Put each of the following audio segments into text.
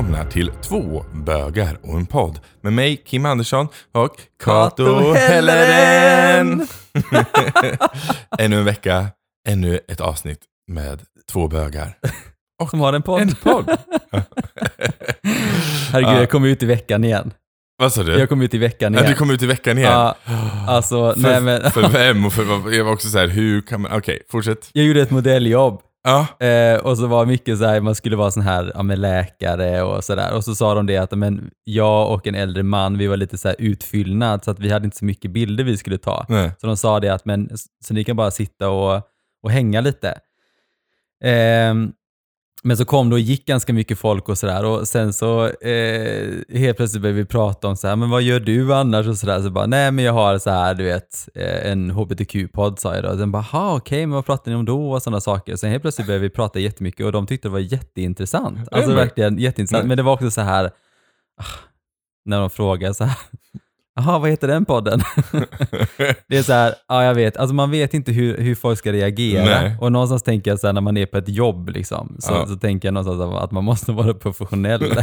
välkomna till två bögar och en podd med mig Kim Andersson och Kato Helleren. Ännu en vecka, ännu ett avsnitt med två bögar. Som har en podd. En podd. Herregud, Ja. jag kom ut i veckan igen. Vad sa du? Jag kom ut i veckan Ja, igen. du kom ut i veckan igen. Ja, alltså, för, nej men. för vem och för? Jag var också så här, hur kan man... Okej, fortsätt. Jag gjorde ett modelljobb. Ja. Eh, och så var mycket så här, man skulle vara sån här, ja, men läkare och sådär. Och så sa de det att men, jag och en äldre man, vi var lite så här utfyllnad så att vi hade inte så mycket bilder vi skulle ta. Nej. Så de sa det att men, så ni kan bara sitta och, och hänga lite. Ehm, men så kom det och gick ganska mycket folk och sådär och sen så eh, helt plötsligt började vi prata om så här, men vad gör du annars och sådär. Så bara, nej men jag har så här, du vet, eh, en hbtq-podd sa jag då. Och sen bara, ha okej, men vad pratar ni om då och sådana saker. Sen helt plötsligt började vi prata jättemycket och de tyckte det var jätteintressant. Alltså men- verkligen jätteintressant. Nej. Men det var också så här, ah, när de frågar så här, jaha vad heter den podden? Det är så här, ja jag vet, alltså man vet inte hur, hur folk ska reagera. Nej. Och någonstans tänker jag så här, när man är på ett jobb liksom, så, Ja. så tänker jag någonstans att man måste vara professionell.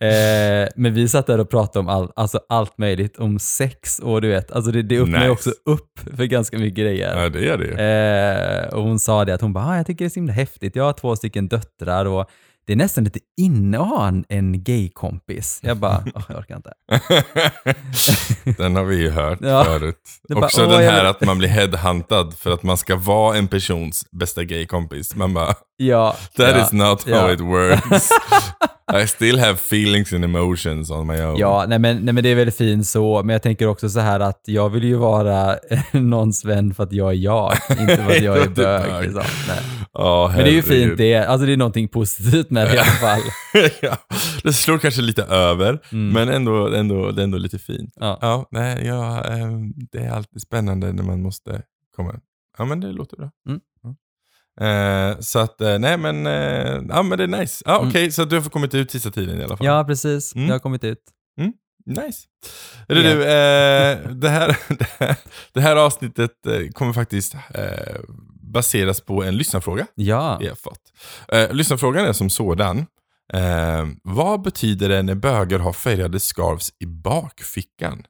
eh, men vi satt där och pratade om all, alltså allt möjligt, om sex och du vet, alltså det, det öppnar Nice. också upp för ganska mycket grejer. ja, det gör det ju. Eh, och hon sa det att hon bara, ah, jag tycker det är så himla häftigt, jag har två stycken döttrar och det är nästan lite inne att ha en, en gay-kompis. Jag bara, "Åh, jag orkar inte. Den har vi ju hört Ja. förut. Bara, Också den här att man blir headhuntad för att man ska vara en persons bästa gaykompis. Man bara, Ja, that ja, is not how ja. it works. I still have feelings and emotions on my own. Ja, nej men, nej men det är väldigt fint så, men jag tänker också så här att jag vill ju vara någons vän för att jag är jag, inte för att jag är bög. Liksom. Nej. Ja, Men det är ju fint det, alltså det är någonting positivt med det i alla fall. ja, det slår kanske lite över, Mm. men ändå, ändå, det är ändå lite fint. Ja. Ja, nej, ja, ehm, det är alltid spännande när man måste komma. Ja, men det låter bra. Mm. Eh, så att, eh, nej men, eh, ja men det är nice. Mm. Okej, så att du har kommit ut sista tiden i alla fall. ja, precis. Mm. Det har kommit ut. Nice. Hörru du, eh, det, här, det, här, det här avsnittet eh, kommer faktiskt eh, baseras på en lyssnarfråga Ja. har fått. Eh, lyssnarfrågan är som sådan. Vad betyder det när bögar har färgade scarves i bakfickan?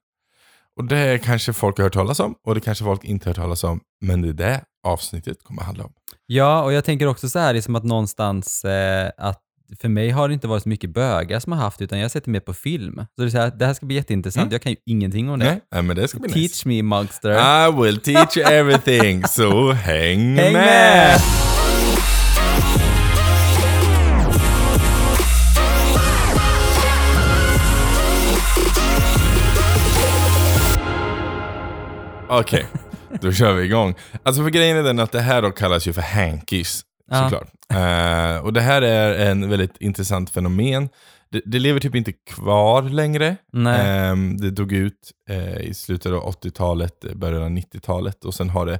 Och det kanske folk har hört talas om och det kanske folk inte har hört talas om. Men det är det avsnittet kommer handla om. Ja, och jag tänker också så här, liksom att någonstans eh, att för mig har det inte varit så mycket bögar som har haft, utan jag har sett det mer på film. Så det, är så här, det här ska bli jätteintressant. Mm. Jag kan ju ingenting om det. Nej, men det ska bli Teach nice. me, Mugster. I will teach you everything, så häng, Häng med! med! Okej, då kör vi igång. Alltså för grejen är den att det här då kallas ju för hankies, Ja. såklart. Eh, och det här är en väldigt intressant fenomen. Det, det lever typ inte kvar längre. Nej. Ehm, det dog ut eh, i slutet av 80-talet, eh, början av 90-talet och sen har det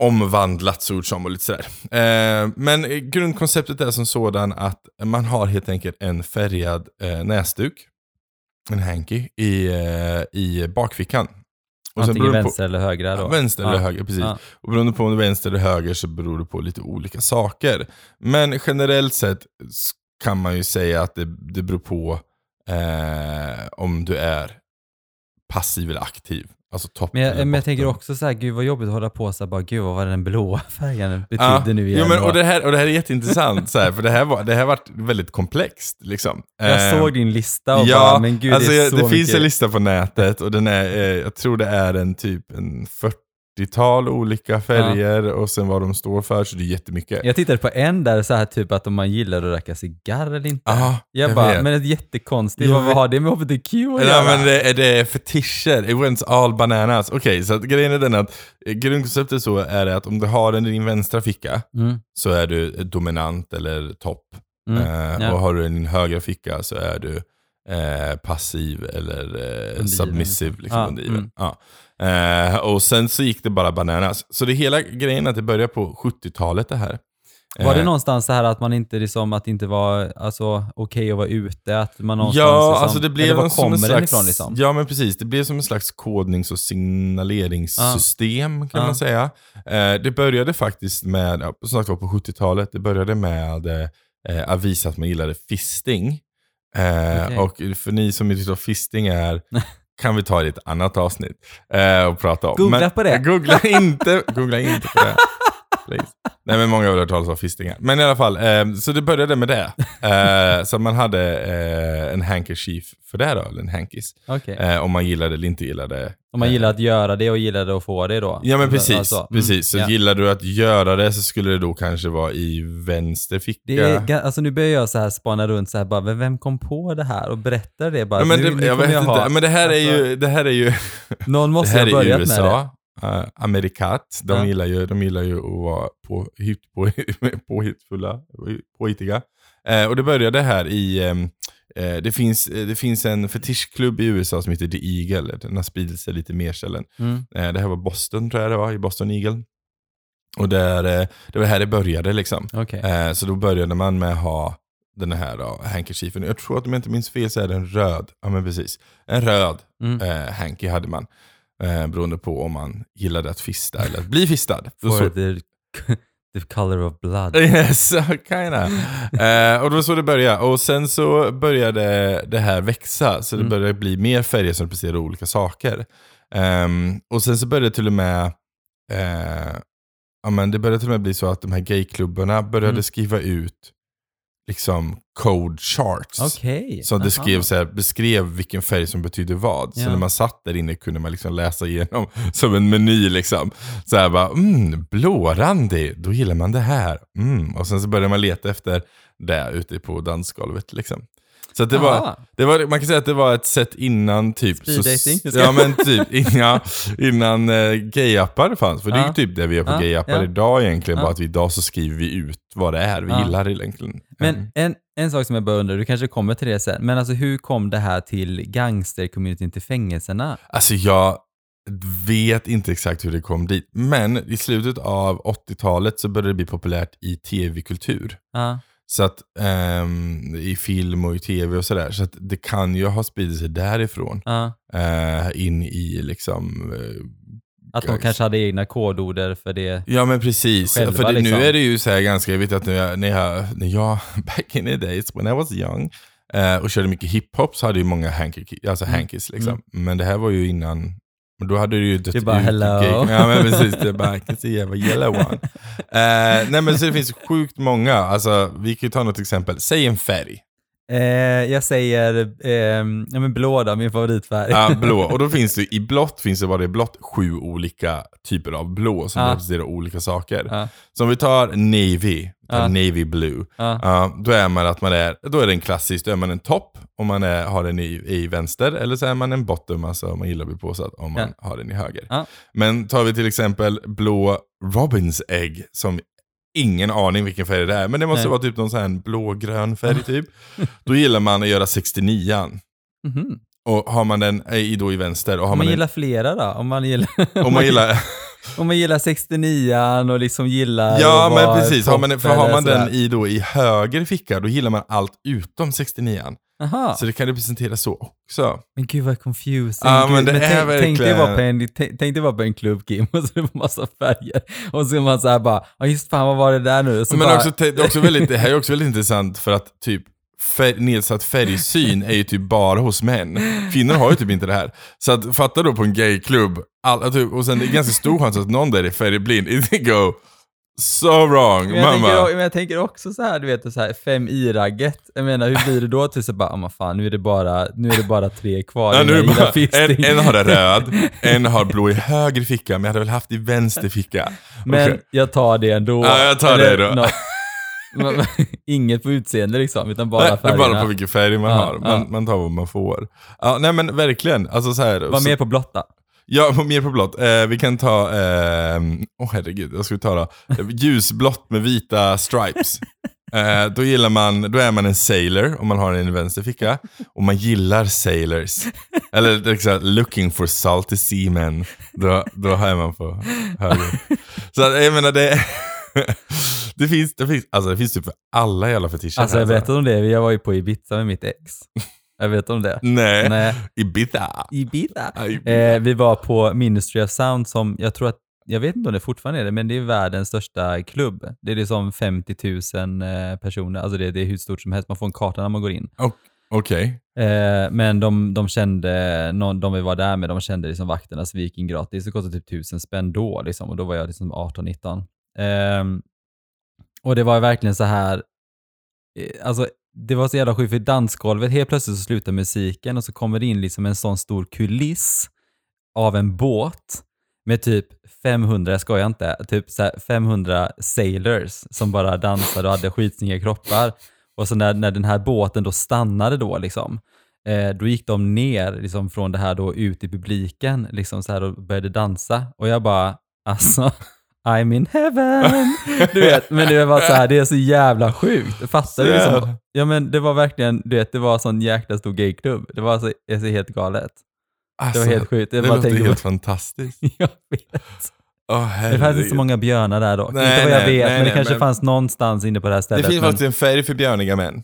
omvandlats ord som och lite sådär. Eh, men grundkonceptet är som sådan att man har helt enkelt en färgad eh, näsduk, en hanky, i, eh, i bakfickan. Och Antingen det på- vänster eller höger då. Ja, vänster eller Ja. höger, precis. Ja. Och beroende på om det är vänster eller höger så beror det på lite olika saker. Men generellt sett kan man ju säga att det, det beror på eh, om du är passiv eller aktiv. Alltså Men jag, men jag tänker också så här, gud vad jobbigt att hålla på så här, bara, gud vad var den blåa färgen Ja, betydde nu igen. jo, men, och, det här, och det här är jätteintressant, så här, för det här, var, det här har varit väldigt komplext. Liksom. jag Eh, såg din lista och ja, bara, men gud alltså, det är jag- så det mycket. finns en lista på nätet och den är, eh, jag tror det är en typ en 40-tal olika färger och sen vad de står för, så det är jättemycket. Jag tittade på en där så här typ att om man gillar att röka cigarr eller inte. Ja, jag, jag bara, vet. men det är jättekonstigt, vad, har det med hbtq att Ja, göra? men det, är- det är fetischer, it went all bananas. Okej, så att grejen är den att eh, grundkonceptet så är det att om du har den i din vänstra ficka Mm, så är du dominant eller topp. mm, Eh, ja. Och har du den i din högra ficka så är du eh, passiv eller eh, submissive. Liksom, Ja, mm. Ja. Eh, och sen så gick det bara bananas. Så det hela grejen att det började på 70-talet det här. Var det Eh, någonstans så här att man inte liksom, att det inte var alltså, okej att vara ute? Att man någonstans Ja, liksom, alltså det blev var kommer en slags, ifrån liksom? Ja, men precis. Det blev som en slags kodnings och signaleringssystem kan Ja. man säga. Eh, det började faktiskt med, som sagt var på 70-talet, det började med eh, att visa att man gillade fisting. Eh, Okej. Och för ni som inte vet vad fisting är, kan vi ta i ett annat avsnitt eh, och prata om. Googla på det. Googla inte, googla inte på det. Nej men många har hört talas om fisting här. Men i alla fall, eh, så det började med det. Eh, så man hade eh, en handkerchief för det då, eller en hankis. Okej. Eh, om man gillade eller inte gillade. Om man gillar att göra det och gillade att få det då? Ja men precis, Alltså, mm, precis. Så ja. gillar du att göra det så skulle det då kanske vara i vänster ficka. Det är, alltså nu börjar jag så här spana runt så här bara, "Men vem kom på det här och berättar det bara? Ja, men nu, det, nu jag vet inte, ha- men det här är alltså, ju, det här är ju, Någon måste ha är börjat med det. Uh, Amerikat, de, Ja. gillar ju, de gillar ju att vara på, hit, på, påhittfulla, påhittiga. Eh, och det började här i, ehm, eh, det, finns, det finns en fetischklubb i USA som heter The Eagle, den har spridit sig lite mer ställen. Mm. Det här var Boston tror jag det var, i Boston Eagle. Och där, det var här det började liksom. Eh, så då började man med att ha den här då, handkerchiefen. Jag tror att om jag inte minns fel så är den röd. Ja men precis. En röd Mm. hanky hade man. Eh, beroende på om man gillade att fista eller att bli fistad. For the, the color of blood. yes, kinda. eh, och det var så det började. Och sen så började det här växa. Så det Mm. började bli mer färger som representerade olika saker. Ehm, och sen så började det till och med eh, ja, men det började till och med bli så att de här gayklubbarna började Mm. skriva ut liksom code charts. Okej. Så det skrev så här, beskrev vilken färg som betyder vad. Så Ja. när man satt där inne kunde man liksom läsa igenom som en meny. Liksom. Så här bara, mm, blårandig, då gillar man det här. Mm. Och sen så började man leta efter det ute på dansgolvet. Liksom. Så det var, det var, man kan säga att det var ett sätt innan typ... Speed dating? Ja men typ innan, innan uh, gayappar fanns. För det är ju Ja. typ det vi gör på Ja, gayappar ja. idag egentligen. Ja. Bara att vi idag så skriver vi ut vad det är vi Ja. gillar egentligen. Men Mm. en, en sak som jag bara undrar, du kanske kommer till det sen, men alltså hur kom det här till gangstercommunityn till fängelserna? Alltså jag vet inte exakt hur det kom dit. Men i slutet av 80-talet så började det bli populärt i tv-kultur. Så att ehm, i film och i tv och sådär. Så att det kan ju ha spridit sig därifrån. ja. eh, in i liksom... eh, Att de kanske hade egna kodorder för det. Ja men precis. Själva, För det, liksom. nu är det ju så här ganska, jag vet att när jag, när jag, när jag back in the days when I was young eh, och körde mycket hiphop så hade ju många hanky, alltså Mm. liksom. Men det här var ju innan, men då hade det ju dött är bara, ut. hello. Ja men precis, det är bara I can see you yellow one. Eh, nej men så det finns sjukt många, alltså vi kan ju ta något exempel. Säg en färg. Eh, jag säger eh, ja, men blå då, min favoritfärg. Ja, blå. Och då finns det i blått finns det bara i blått sju olika typer av blå som Ja. representerar olika saker. Ja. Så om vi tar navy, tar Ja. navy blue. Ja. Ja, då är man att man är, då är det en klassisk, då är man en topp om man är, har den i, i vänster, eller så är man en bottom, alltså om man gillar att bli påsatt, om man har den i höger. Ja. Men tar vi till exempel blå Robins ägg, som ingen aning vilken färg det är, men det måste Nej. vara typ någon sån här blågrön färg typ. Då gillar man att göra 69 Mhm. och har man den i, då i vänster, och har Om man, man gillar flera då? Om man gillar, om man gillar, om man gillar 69 och liksom gillar ja men precis, har man, för har man den i, då, i höger ficka, då gillar man allt utom 69 Aha. Så det kan representera så också. Men gud vad confusing. Ja, men det är tänk, tänk dig verkligen- vara på en, tänk, tänk dig vara på en klubb Kim och så är det massa färger. Och så är man så här bara, ja just fan vad var det där nu? Så Men bara, också, det, är också väldigt, det här är också väldigt intressant för att typ färg, nedsatt färgsyn är ju typ bara hos män. Kvinnor har ju typ inte det här. Så att fatta då på en gayklubb, alla, typ, och sen det är ganska stor chans att någon där är färgblind. It go so wrong, men jag, tänker, mamma. men jag tänker också så här, du vet, så här 5i-ragget. Jag menar, hur blir det då till så bara, ja men fan, nu är det bara, nu är det bara tre kvar. Ja, nu är det jag bara, en, en har det röd, en har blå i höger ficka, men jag hade väl haft i vänster ficka. Men Okej. jag tar det ändå. Ja, jag tar Eller det då. nå- Men- men Inget på utseende liksom, utan bara Nej, det är färgerna. bara på vilken färg man Ja, har. Man, ja. man tar vad man får. Ja, nej men verkligen. Alltså så här, Var så- mer på blotta. Ja, mer på blått. Eh, vi kan ta, åh oh, herregud, vad ska vi ta då? Eh, Ljusblått med vita stripes. Eh, då gillar man, då är man en sailor om man har den i vänster ficka. Och man gillar sailors. Eller liksom, looking for salty seamen. Då, då är man på höger. Så jag menar det, det finns, det finns, alltså det finns typ för alla jävla fetischer. Alltså jag berättade om det, jag var ju på Ibiza med mitt ex. Jag vet om det. Nej, Nej, Ibiza. Ibiza. Ibiza. Eh, vi var på Ministry of Sound som, jag tror att jag vet inte om det fortfarande är det, men det är världens största klubb. Det är liksom 50 000 eh, personer, alltså det, det är hur stort som helst, man får en karta när man går in. Okej. Eh, men de, de kände, någon, de vi var där med, de kände liksom vakterna så vi gick in gratis. Det kostade typ tusen spänn då liksom, och då var jag liksom 18-19. Eh, och det var verkligen så här, eh, alltså det var så jävla sjukt för dansgolvet, helt plötsligt så slutar musiken och så kommer det in liksom en sån stor kuliss av en båt med typ 500, jag skojar inte, typ så här 500 sailors som bara dansade och hade skitsnygga kroppar. Och så när, när den här båten då stannade då liksom, eh, då gick de ner liksom från det här då ut i publiken liksom så här och började dansa. Och jag bara, alltså, I'm in heaven. Du vet, men det var så här, det är så jävla sjukt. Fattar du? Liksom? Ja men det var verkligen, du vet, det var sån jäkla stor gayklubb. Det var så, det är så helt galet. Alltså, det var helt sjukt. Jag det låter helt på- fantastiskt. Jag vet. Oh, Det fanns inte så många björnar där dock. Nej, inte vad jag nej, vet, nej, men det kanske men- fanns någonstans inne på det här Det stället. finns men... faktiskt en färg för björniga män.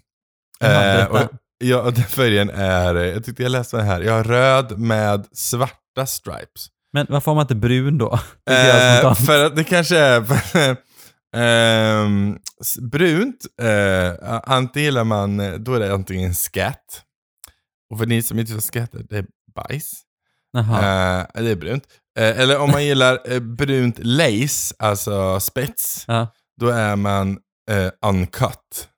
Jaha, Eh, och, ja, och den färgen är, jag tyckte jag läste den här, jag har röd med svarta stripes. Men varför har man inte brun då? Eh, för att det kanske är s- brunt, eh, antingen gillar man, eh, då är det antingen scat. Och för ni som inte scat är, det är bajs. Eh, det är brunt. Eh, eller om man gillar eh, brunt lace, alltså spets, Ja. då är man eh, uncut.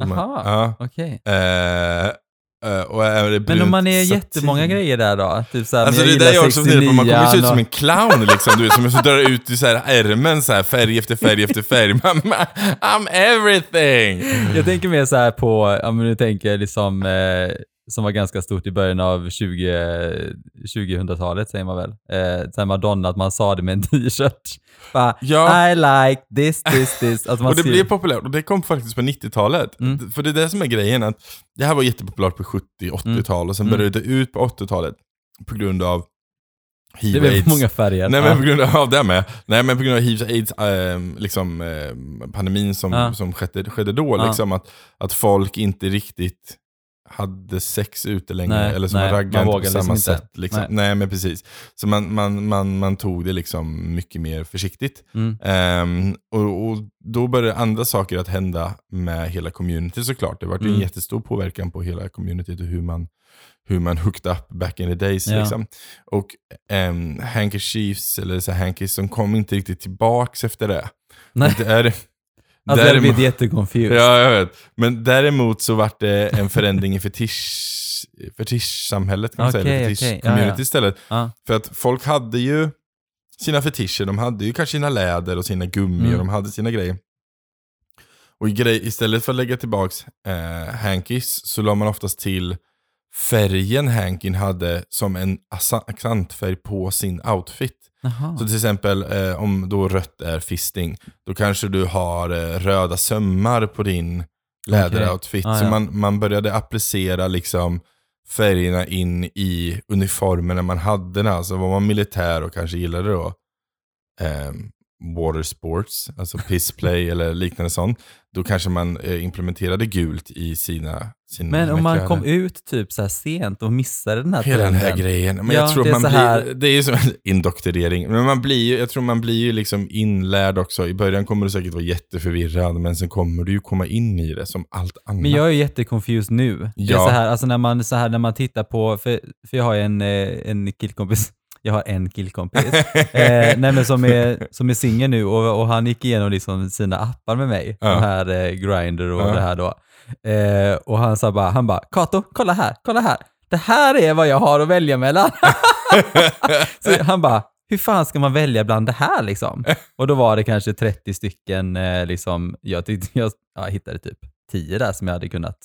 Man- Aha. Ja. Okej. Eh, eh, Men om man är satin? jättemånga grejer där då? Typ såhär, Alltså det är det jag också funderar på, man kommer se ut 69 som en clown liksom, du vet, som så drar ut i så här ärmen så här, färg efter färg efter färg. Man, I'm everything! Jag tänker mer så här på, men du tänker liksom, eh, som var ganska stort i början av 20, 2000-talet säger man väl. Eh, sen Madonna, att man sa det med en t-shirt. Ja. I like this, this, this. Alltså Och det skriver- blev populärt, och det kom faktiskt på 90-talet. Mm. För det är det som är grejen, att det här var jättepopulärt på 70-80-tal och sen Mm. började det ut på 80-talet på grund av hiv det blev många färger. Nej men på grund av det med. Nej men på grund av hiv aids, ehm, liksom ehm, pandemin som, Ja. som skedde, skedde då, Ja. liksom att, att folk inte riktigt hade sex ute längre, Nej, eller som nej, raggade man på vågade samma liksom inte. sätt. Liksom. Nej. Nej. men precis. Så man, man, man, man tog det liksom mycket mer försiktigt. Mm. Ehm, och, och då började andra saker att hända med hela community såklart. Det var Mm. en jättestor påverkan på hela communityt och hur man, hur man hooked up back in the days. Ja. Liksom. Och um, handkerchiefs, eller så här hankies, som kom inte riktigt tillbaks efter det. Nej. Och Där, Alltså jag däremot- blev jätteconfused. Ja, jag vet. Men däremot så vart det en förändring i fetisch, fetischsamhället kan man säga, Okej, eller okej. fetischcommunity Ja, ja. istället. Ja. För att folk hade ju sina fetischer, de hade ju kanske sina läder och sina gummi Mm. och de hade sina grejer. Och grej, istället för att lägga tillbaks eh, hankies så la man oftast till färgen hankin hade som en accentfärg på sin outfit. Jaha. Så till exempel eh, om då rött är fisting, då kanske du har eh, röda sömmar på din läderoutfit. Ah, Så ja. man, man började applicera liksom färgerna in i uniformerna man hade. Alltså var man militär och kanske gillade då eh, water sports, alltså pissplay eller liknande sånt, då kanske man eh, implementerade gult i sina, sina Men om man kom ut typ så här sent och missade den här Hela den här trenden. grejen. Men Ja, jag tror det är man så blir, här- det är ju som indoktrinering. Men man blir ju, jag tror man blir ju liksom inlärd också. I början kommer du säkert vara jätteförvirrad, men sen kommer du ju komma in i det som allt annat. Men jag är jätteconfused nu. Det är Ja. så här, alltså när man, så här, när man tittar på, för, för jag har ju en, eh, en killkompis, jag har en killkompis, eh, nej som är, som är singel nu och, och han gick igenom liksom sina appar med mig, Ja. de här eh, Grindr och Ja. det här då. Eh, och han sa bara, han bara, Kato, kolla här, kolla här. Det här är vad jag har att välja mellan. så han bara, hur fan ska man välja bland det här liksom? Och då var det kanske 30 stycken, eh, liksom, jag, tyckte, jag, jag hittade typ 10 där som jag hade kunnat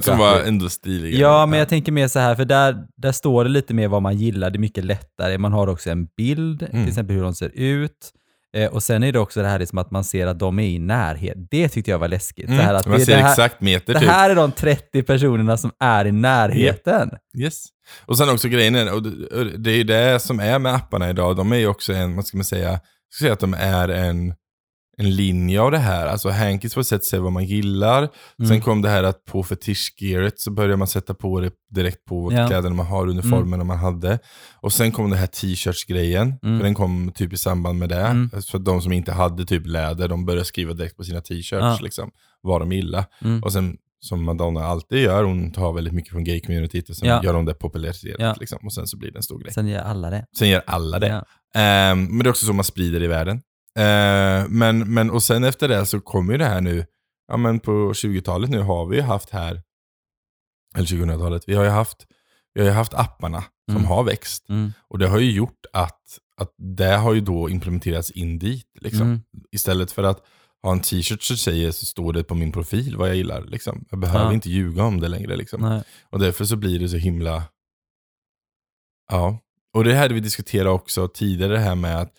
som var ändå stiliga. Ja, men jag tänker mer så här, för där, där står det lite mer vad man gillar, det är mycket lättare. Man har också en bild, Mm. till exempel hur de ser ut. Eh, och sen är det också det här liksom att man ser att de är i närhet. Det tyckte jag var läskigt. Mm, Det här att man det, ser det här, exakt meter det typ. här är de 30 personerna som är i närheten. Yes. Och sen också grejen är, och det- och det är ju det som är med apparna idag, de är ju också en, vad ska man säga, jag ska säga att de är en en linje av det här. Alltså Hankis på ett sätt säger vad man gillar. Sen Mm. kom det här att på fetischgearet så började man sätta på det direkt på Ja. kläderna man har, uniformerna man hade. Och sen kom det här t-shirts-grejen, Mm. för den kom typ i samband med det. Mm. Så att de som inte hade typ läder, de började skriva direkt på sina t-shirts Ja. liksom, vad de gillar. Mm. Och sen som Madonna alltid gör, hon tar väldigt mycket från gay-communityt och sen Ja. gör hon det populariserat. Ja. Liksom, och sen så blir det en stor grej. Sen gör alla det. Sen gör alla det. Ja. Ehm, men det är också så man sprider i världen. Ehm, men, men, och sen efter det så kommer ju det här nu, ja men på 20-talet nu har vi ju haft här, eller 2000-talet, vi har ju haft, vi har ju haft apparna som Mm. har växt. Mm. Och det har ju gjort att, att det har ju då implementerats in dit. Liksom. Mm. Istället för att ha en t-shirt så säger så står det på min profil vad jag gillar. Liksom. Jag behöver Ja. inte ljuga om det längre. Liksom. Och därför så blir det så himla... Ja. Och det här vi diskuterade också tidigare, det här med att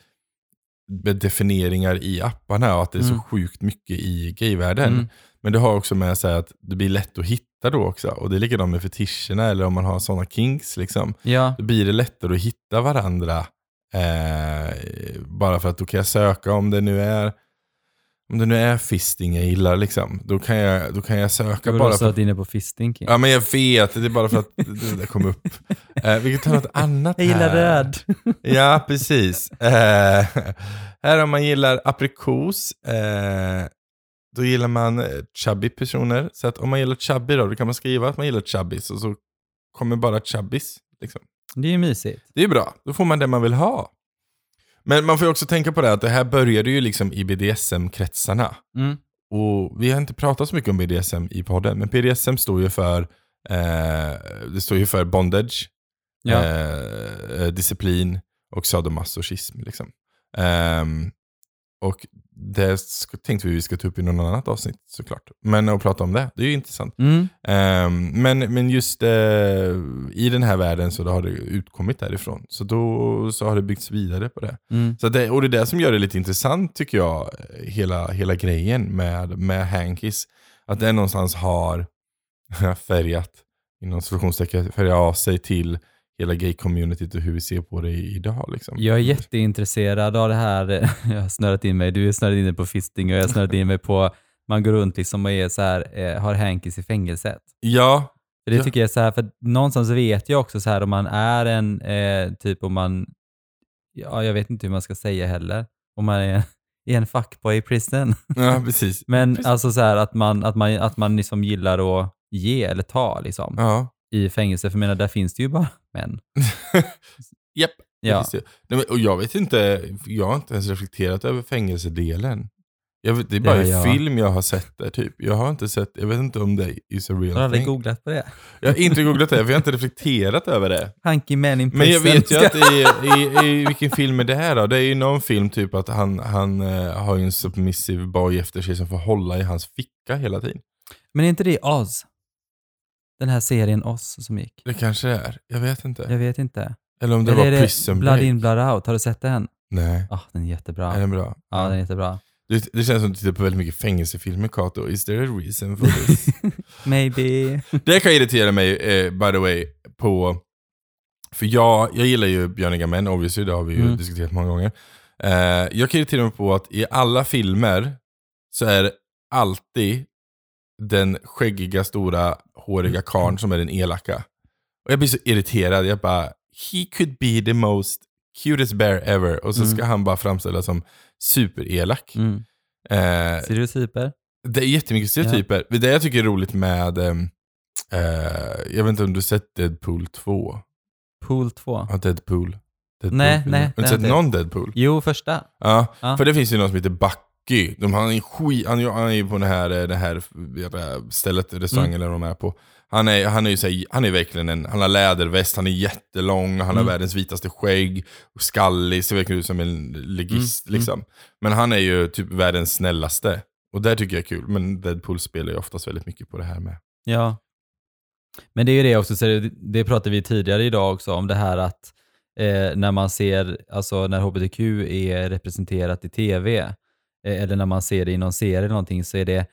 med definieringar i apparna och att det är så Mm. sjukt mycket i gayvärlden. Mm. Men det har också med sig att det blir lätt att hitta då också. Och det är likadant med fetischerna eller om man har sådana kinks. Liksom. Ja, Då blir det lättare att hitta varandra. Eh, bara för att då kan jag söka om det nu är om det nu är fisting jag gillar. Liksom. Då, kan jag, då kan jag söka du bara för stått inne på fisting King. Ja men jag vet, det är bara för att det där kom upp. Eh, vi kan ta något annat Jag gillar här. röd. Ja, precis. Eh, här om man gillar aprikos, eh, då gillar man eh, chubby personer. Så att om man gillar chubby då, då kan man skriva att man gillar chubbis och så kommer bara chubbis. Liksom. Det är ju mysigt. Det är bra, då får man det man vill ha. Men man får ju också tänka på det att det här började ju liksom i BDSM-kretsarna. Mm. Och vi har inte pratat så mycket om BDSM i podden, men BDSM står ju för, eh, det står ju för bondage, Ja. eh, disciplin och sadomasochism. Liksom. Ehm, och det tänkte vi vi ska ta upp i något annat avsnitt såklart. Men att prata om det, det är ju intressant. Mm. Ehm, men, men just eh, i den här världen så har det utkommit därifrån. Så då så har det byggts vidare på det. Mm. Så det, och det är det som gör det lite intressant tycker jag, hela, hela grejen med, med Hankis. Att det någonstans har färgat, inom situationstecken, färgat av sig till hela gay-communityt och hur vi ser på det idag. Liksom. Jag är jätteintresserad av det här. Jag har snörat in mig. Du är snörat in dig på fisting och jag har snörat in mig på man går runt liksom och är så här, eh, har hankis i fängelset. Ja, För det Ja. tycker jag är så här, för någonstans vet jag också så här om man är en, eh, typ om man, ja jag vet inte hur man ska säga heller, om man är, är en fuckboy i prison. ja precis. Men Precis. alltså så här att man, att man, att man liksom gillar att ge eller ta liksom Ja. I fängelse. För jag menar, där finns det ju bara män. Japp. det Ja. finns det. Nej, men, och jag vet inte, jag har inte ens reflekterat över fängelsedelen. Vet, det är Det bara har i jag. film jag har sett det. Typ. Jag har inte sett, jag vet inte om det is a Har du real aldrig thing. googlat på det? Jag har inte googlat det, för jag har inte reflekterat över det. Hanky man in prison. Men jag vet ju att i, i, i vilken film är det här då? Det är ju någon film typ att han, han eh, har ju en submissive boy efter sig som får hålla i hans ficka hela tiden. Men är inte det Oz? Den här serien Oz som gick? Det kanske det är, jag vet inte. Jag vet inte. Eller om det Eller var är Prison Blood Break. in, Blood out? Har du sett den? Nej, Ah, den är jättebra. är den bra? Ja, den är jättebra. Det, det känns som att du tittar på väldigt mycket fängelsefilmer, Kato. Is there a reason for this? Maybe. det kan irritera mig, eh, by the way, på... För jag, jag gillar ju björniga män, obviously, det har vi ju Mm. diskuterat många gånger. Eh, jag kan irritera mig på att i alla filmer så är det alltid den skäggiga, stora, håriga karln som är den elaka. Och jag blir så irriterad, jag bara, he could be the most cutest bear ever. Och så Mm. ska han bara framställas som superelak. Mm. Eh, Stereotyper? det är jättemycket stereotyper. Det jag tycker är roligt med, ehm, eh, jag vet inte om du sett Deadpool 2? Pool 2? Ja, Deadpool. Deadpool. Nej, nej, Har du har sett inte. någon Deadpool? Jo, första. Ja, Ja. för det finns ju någon som heter Bucky. De, han, är skit, han, är- han är ju på det här, eh, det här stället, restaurangen Mm. där de är på. Han är, han är ju här, han är verkligen en, han har läderväst, han är jättelång, han har Mm. världens vitaste skägg, och skallig, ser verkligen ut som en legist Mm, mm. liksom. Men han är ju typ världens snällaste. Och det tycker jag är kul, men Deadpool spelar ju oftast väldigt mycket på det här med. Ja. Men det är ju det också, så det, det pratade vi tidigare idag också om det här att eh, när man ser, alltså när hbtq är representerat i tv eh, eller när man ser det i någon serie eller någonting så är det,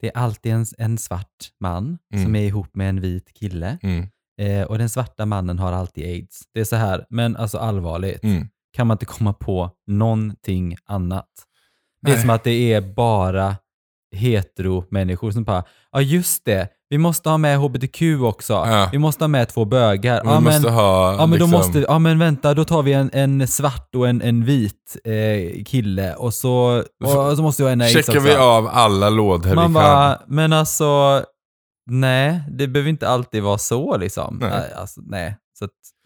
det är alltid en, en svart man Mm. som är ihop med en vit kille Mm, eh, och den svarta mannen har alltid aids. Det är så här, men alltså allvarligt, mm. kan man inte komma på någonting annat? Det är Nej. som att det är bara hetero-människor som bara, ja just det, vi måste ha med hbtq också. Ja. Vi måste ha med två bögar. Vi Ja, måste men, ha... ja, men liksom, då måste, ja men vänta, då tar vi en, en svart och en, en vit eh, kille och så, och, så måste vi ha en Checkar också. vi av alla lådor Man vi bara, kan. men alltså, nej, det behöver inte alltid vara så liksom. Nej. Alltså, nej.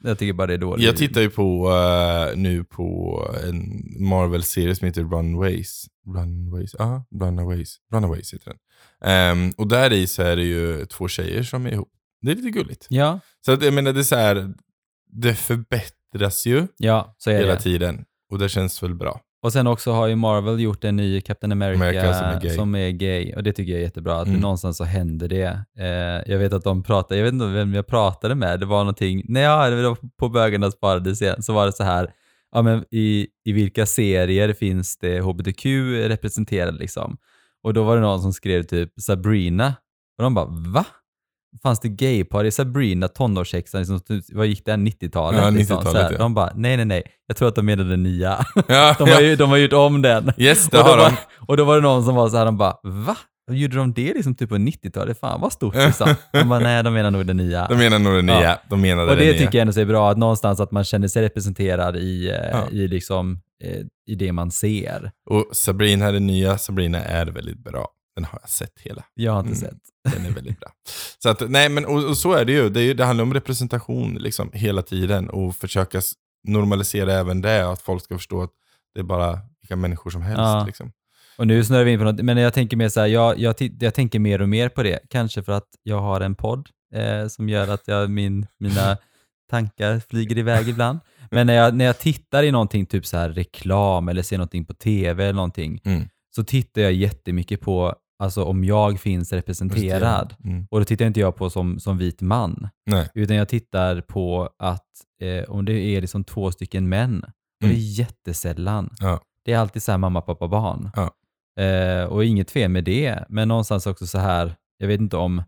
Så jag tycker bara det är dåligt. Jag tittar ju på, eh, nu på en Marvel-serie som heter Runways. Runways? Ja, Runaways. Runaways heter den. Ehm, och där i så är det ju två tjejer som är ihop. Det är lite gulligt. Ja, Så att, jag menar, det är så här, det förbättras ju ja, så är hela det. tiden. Och det känns väl bra. Och sen också har ju Marvel gjort en ny Captain America, America som är som är gay. Och det tycker jag är jättebra, att Mm. någonstans så händer det. Eh, jag vet att de pratar, jag vet inte vem jag pratade med, det var någonting, nej, ja, det var på Bögarnas paradis igen, så var det så här, ja men i, i vilka serier finns det hbtq representerade liksom? Och då var det någon som skrev typ Sabrina, och de bara va? Fanns det gaypar i Sabrina, tonårshäxan, liksom, vad gick det här, 90-talet? Ja, liksom, 90-talet, så här. ja. De bara, nej nej nej, jag tror att de menade den nya. Ja, De har, ju, de har gjort om den. Yes, det Och då, har de. och då var det någon som var så här, de bara, va? Gjorde de det liksom typ på 90-talet? Fan vad stort liksom. De bara, nej de menar nog det nya. De menar nog det nya. Ja. De menade och det det nya. tycker jag ändå är bra, att någonstans att man känner sig representerad i, eh, i, liksom, eh, i det man ser. Och Sabrina, den nya Sabrina är väldigt bra. Den har jag sett hela. Jag har inte Mm. sett. Den är väldigt bra. Så att, nej men och, och så är det ju. Det, är det handlar om representation liksom hela tiden och försöka normalisera även det. Att folk ska förstå att det är bara vilka människor som helst. Ja. Liksom. Och nu snurrar vi in på något, men jag tänker mer så här, jag, jag, jag tänker mer och mer på det. Kanske för att jag har en podd eh, som gör att jag, min, mina tankar flyger iväg ibland. Men när jag, när jag tittar i någonting, typ så här reklam eller ser någonting på tv eller någonting, Mm. så tittar jag jättemycket på alltså, om jag finns representerad. Mm. Och då tittar inte jag på som, som vit man, Nej. utan jag tittar på att eh, om det är liksom två stycken män, och Mm. det är jättesällan. Ja. Det är alltid så här mamma, pappa, barn. Ja. Eh, och inget fel med det, men någonstans också så här, jag vet inte om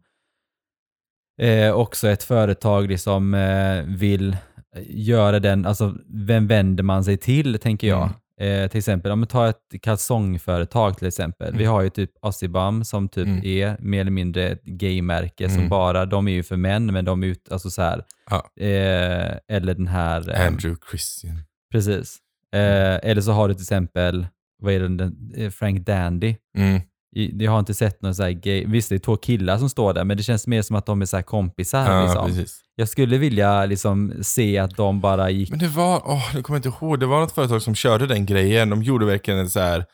eh, också ett företag liksom eh, vill göra den, alltså vem vänder man sig till, tänker jag. Eh, till exempel, om vi tar ett kalsongföretag till exempel. Vi Mm. har ju typ Assibam som typ Mm. är mer eller mindre ett gaymärke som Mm. bara, de är ju för män, men de är ut, alltså så här, Ja. eh, eller den här... eh, Andrew Christian. Precis. Eh, eller så har du till exempel, vad är det, den, eh, Frank Dandy. Jag har inte sett någon så här gay, visst det är två killar som står där, men det känns mer som att de är så här kompisar. Ja, liksom. precis. Jag skulle vilja liksom se att de bara gick, Men det var, åh, jag kommer inte ihåg, det var något företag som körde den grejen. De gjorde verkligen en så här.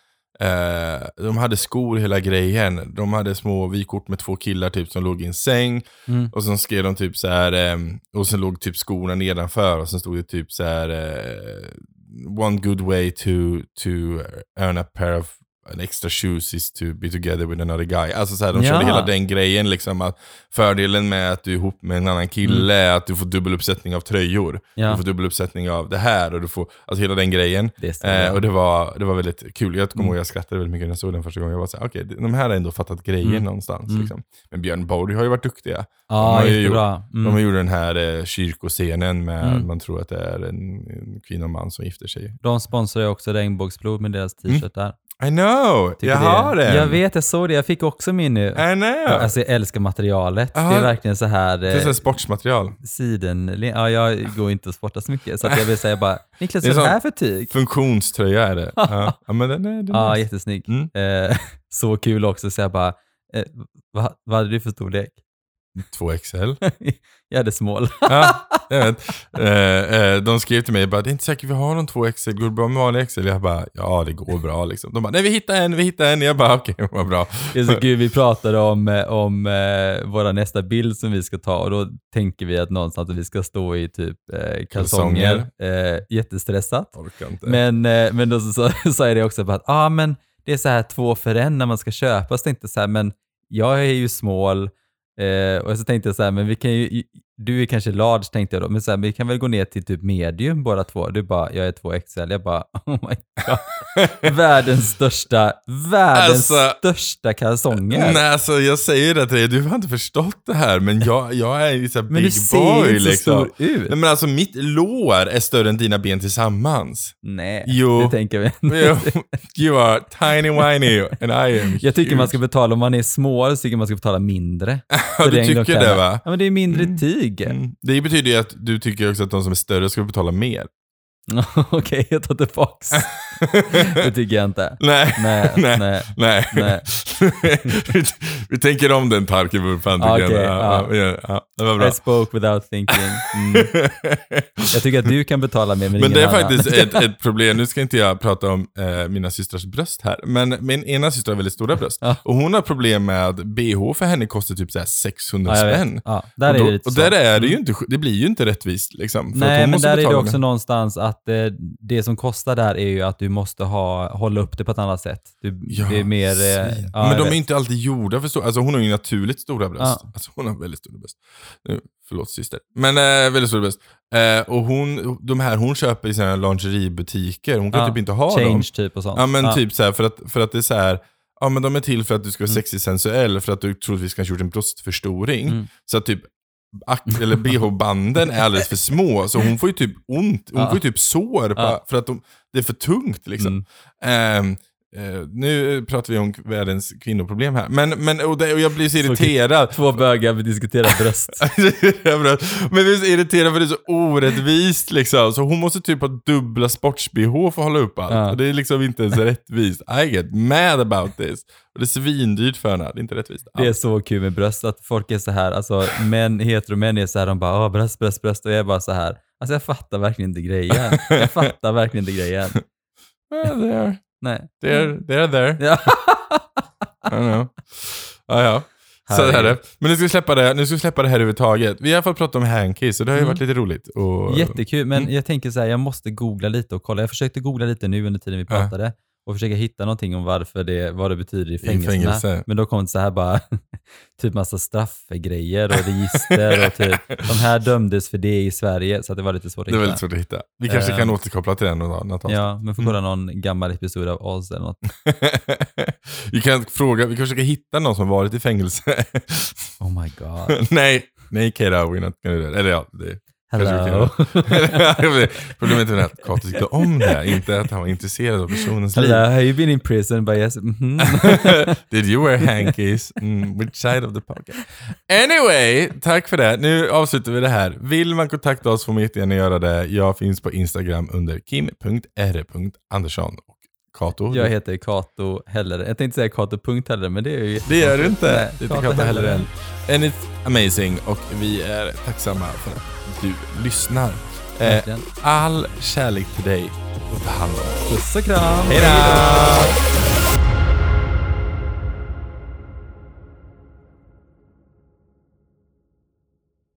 Eh, de hade skor hela grejen. De hade små vykort med två killar typ som låg i en säng. Mm. Och sen skrev de typ så här. ehm, och sen låg typ skorna nedanför. Och sen stod det typ så här. eh, One good way to, to earn a pair of an extra shoes is to be together with another guy. Alltså så här, de Ja. körde hela den grejen liksom. Att fördelen med att du är ihop med en annan kille är att du får dubbel uppsättning av tröjor. Du ja, får dubbel uppsättning av det här och du får, alltså hela den grejen. det. Eh, och det var, det var väldigt kul. Jag kommer Mm. ihåg jag skrattade väldigt mycket när jag såg den första gången. Jag var såhär, okej, de här har ändå fattat grejen Mm. någonstans. Mm. Liksom. Men Björn Borg har ju varit duktiga. de har jättebra. De har Mm. gjort den här eh, kyrkoscenen med, Mm. man tror att det är en, en kvinna och man som gifter sig. De sponsrar ju också Regnbågsblod med deras t-shirt där. I know! Tycker jag det- har den! Jag vet, jag såg det. Jag fick också min nu. I know! Alltså jag älskar materialet. Ja. Det är verkligen så här... det är så Eh, sportsmaterial. siden... Ja, jag går inte och sportar så mycket, så jag vill säga bara, Niklas, Det är vad är det här för tyg? Funktionströja är det. ja. ja, men den är, den är Ja, nice. jättesnygg. Mm. Eh, så kul också, så jag bara, eh, vad, vad hade du för storlek? 2XL. jag hade small. Ja, jag vet. Eh, eh, de skrev till mig bara, det är inte säkert vi har någon 2XL, går det bra med vanlig XL? Jag bara, ja det går bra liksom. De bara, nej vi hittar en, vi hittar en. Jag bara, okej, vad bra. Det är så kul, vi pratade om, eh, om eh, våra nästa bild som vi ska ta och då tänker vi att någonstans att vi ska stå i typ eh, kalsonger. Eh, jättestressat. Men, eh, men då sa jag det också, bara att ah, men det är så här två för en när man ska köpa. Så tänkte jag så här, men jag är ju small eh, och så tänkte jag så här, men vi kan ju, du är kanske large tänkte jag då, men så här, vi kan väl gå ner till typ medium båda två. Du bara, jag är 2XL. Jag bara, oh my god. världens största, världens Alltså- största kalsonger. Nej, alltså jag säger det till dig, du har inte förstått det här, men jag, jag är ju såhär men du big ser boy inte så liksom. stor ut. Nej men alltså mitt lår är större än dina ben tillsammans. Nej, Jo. det tänker vi. You, you are tiny whiny and I am Jag tycker huge. man ska betala, om man är smal så tycker man ska betala mindre. Du tycker det va? Ja, men det är mindre tyg. Mm. Det betyder ju att du tycker också att de som är större ska betala mer. Okej, jag tar tillbaks. det tycker jag inte. Nej, Nej, nej, nej. nej. Vi, vi tänker om den parken för fan Ja, tycker jag. ja, ja. Ja, det var bra. I spoke without thinking. Mm. Jag tycker att du kan betala mer, men, Men det är annan. faktiskt ett, ett problem, nu ska inte jag prata om eh, mina systrars bröst här, men min ena syster har väldigt stora bröst. Och hon har problem med BH för henne kostar typ så här 600 Ja, jag vet. spänn. Ja, där och, är då, det lite och så. där är det ju Mm. inte, det blir ju inte rättvist liksom. Nej, men där är det också mer. någonstans att eh, det som kostar där är ju att du måste ha, hålla upp det på ett annat sätt. Du, Ja, det är mer... Eh, men de är inte alltid gjorda för stora. Alltså hon har ju naturligt stora bröst. Ja. Alltså hon har väldigt stora bröst. Nu, förlåt syster. Men eh, väldigt stora bröst. Eh, och hon, de här hon köper i sina lingeriebutiker, hon kan Ja, typ inte ha Change dem. typ och sånt. Ja men typ så här, för att, för att det är så här, ja men de är till för att du ska vara Mm. sexig sensuell, för att du troligtvis kanske gjort en bröstförstoring. Mm. Så att typ eller bh-banden är alldeles för små, så hon får ju typ ont, hon Ja. får ju typ sår på, Ja. för att de, det är för tungt liksom. Mm. Ehm, eh, nu pratar vi om världens kvinnoproblem här, men, men och, det, och jag blir så irriterad. Två bögar vi diskuterar bröst. men jag blir så irriterad för det är så orättvist liksom. Så hon måste typ ha dubbla sports-bh för att hålla upp allt. Ja. Och det är liksom inte ens rättvist. I get mad about this. Och det är svindyrt för henne. Det är inte rättvist. Det är så kul med bröst, att folk är så här, alltså män, heteromän är så här, de bara Åh, bröst, bröst, bröst och jag är bara så här, alltså jag fattar verkligen inte grejen. Jag fattar verkligen inte grejen. Well, Nej. they're, they're there. Ja. I don't know. Ja, ja. Så är det. Men nu ska vi släppa det, nu ska vi släppa det här överhuvudtaget. Vi har fått prata om hankies och det har ju Mm. varit lite roligt. Och, Jättekul, men Mm. jag tänker så här, jag måste googla lite och kolla. Jag försökte googla lite nu under tiden vi Ja. pratade och försöka hitta någonting om varför det, vad det betyder i fängelserna. fängelse. Men då kom det så här bara, typ massa straffgrejer och register och typ, de här dömdes för det i Sverige, så det var lite svårt att Det är hitta. väldigt svårt att hitta. Vi kanske Eh. kan återkoppla till den. Något avsnitt. Ja, men får kolla någon gammal episod av Oz eller något. vi kan fråga, vi kanske ska hitta någon som varit i fängelse. Oh my god. nej, nej do that. Eller ja, det Hello. Problemet är att Kato tyckte om det, inte att han var intresserad av personens liv. Hello, have you been in prison? But yes. mhm. Did you wear hankies? Mm, which side of the pocket? Anyway, tack för det. Nu avslutar vi det här. Vill man kontakta oss får man jättegärna göra det. Jag finns på Instagram under kim.r.andersson. Kato, Jag heter Kato Hellere. Jag tänkte säga Kato Punkt Hellere, men det är ju... det gör du inte. Nej, det är inte Kato Kato heller. And it's amazing och vi är tacksamma för att du lyssnar. Eh, all kärlek till dig. Puss och kram! Hej då!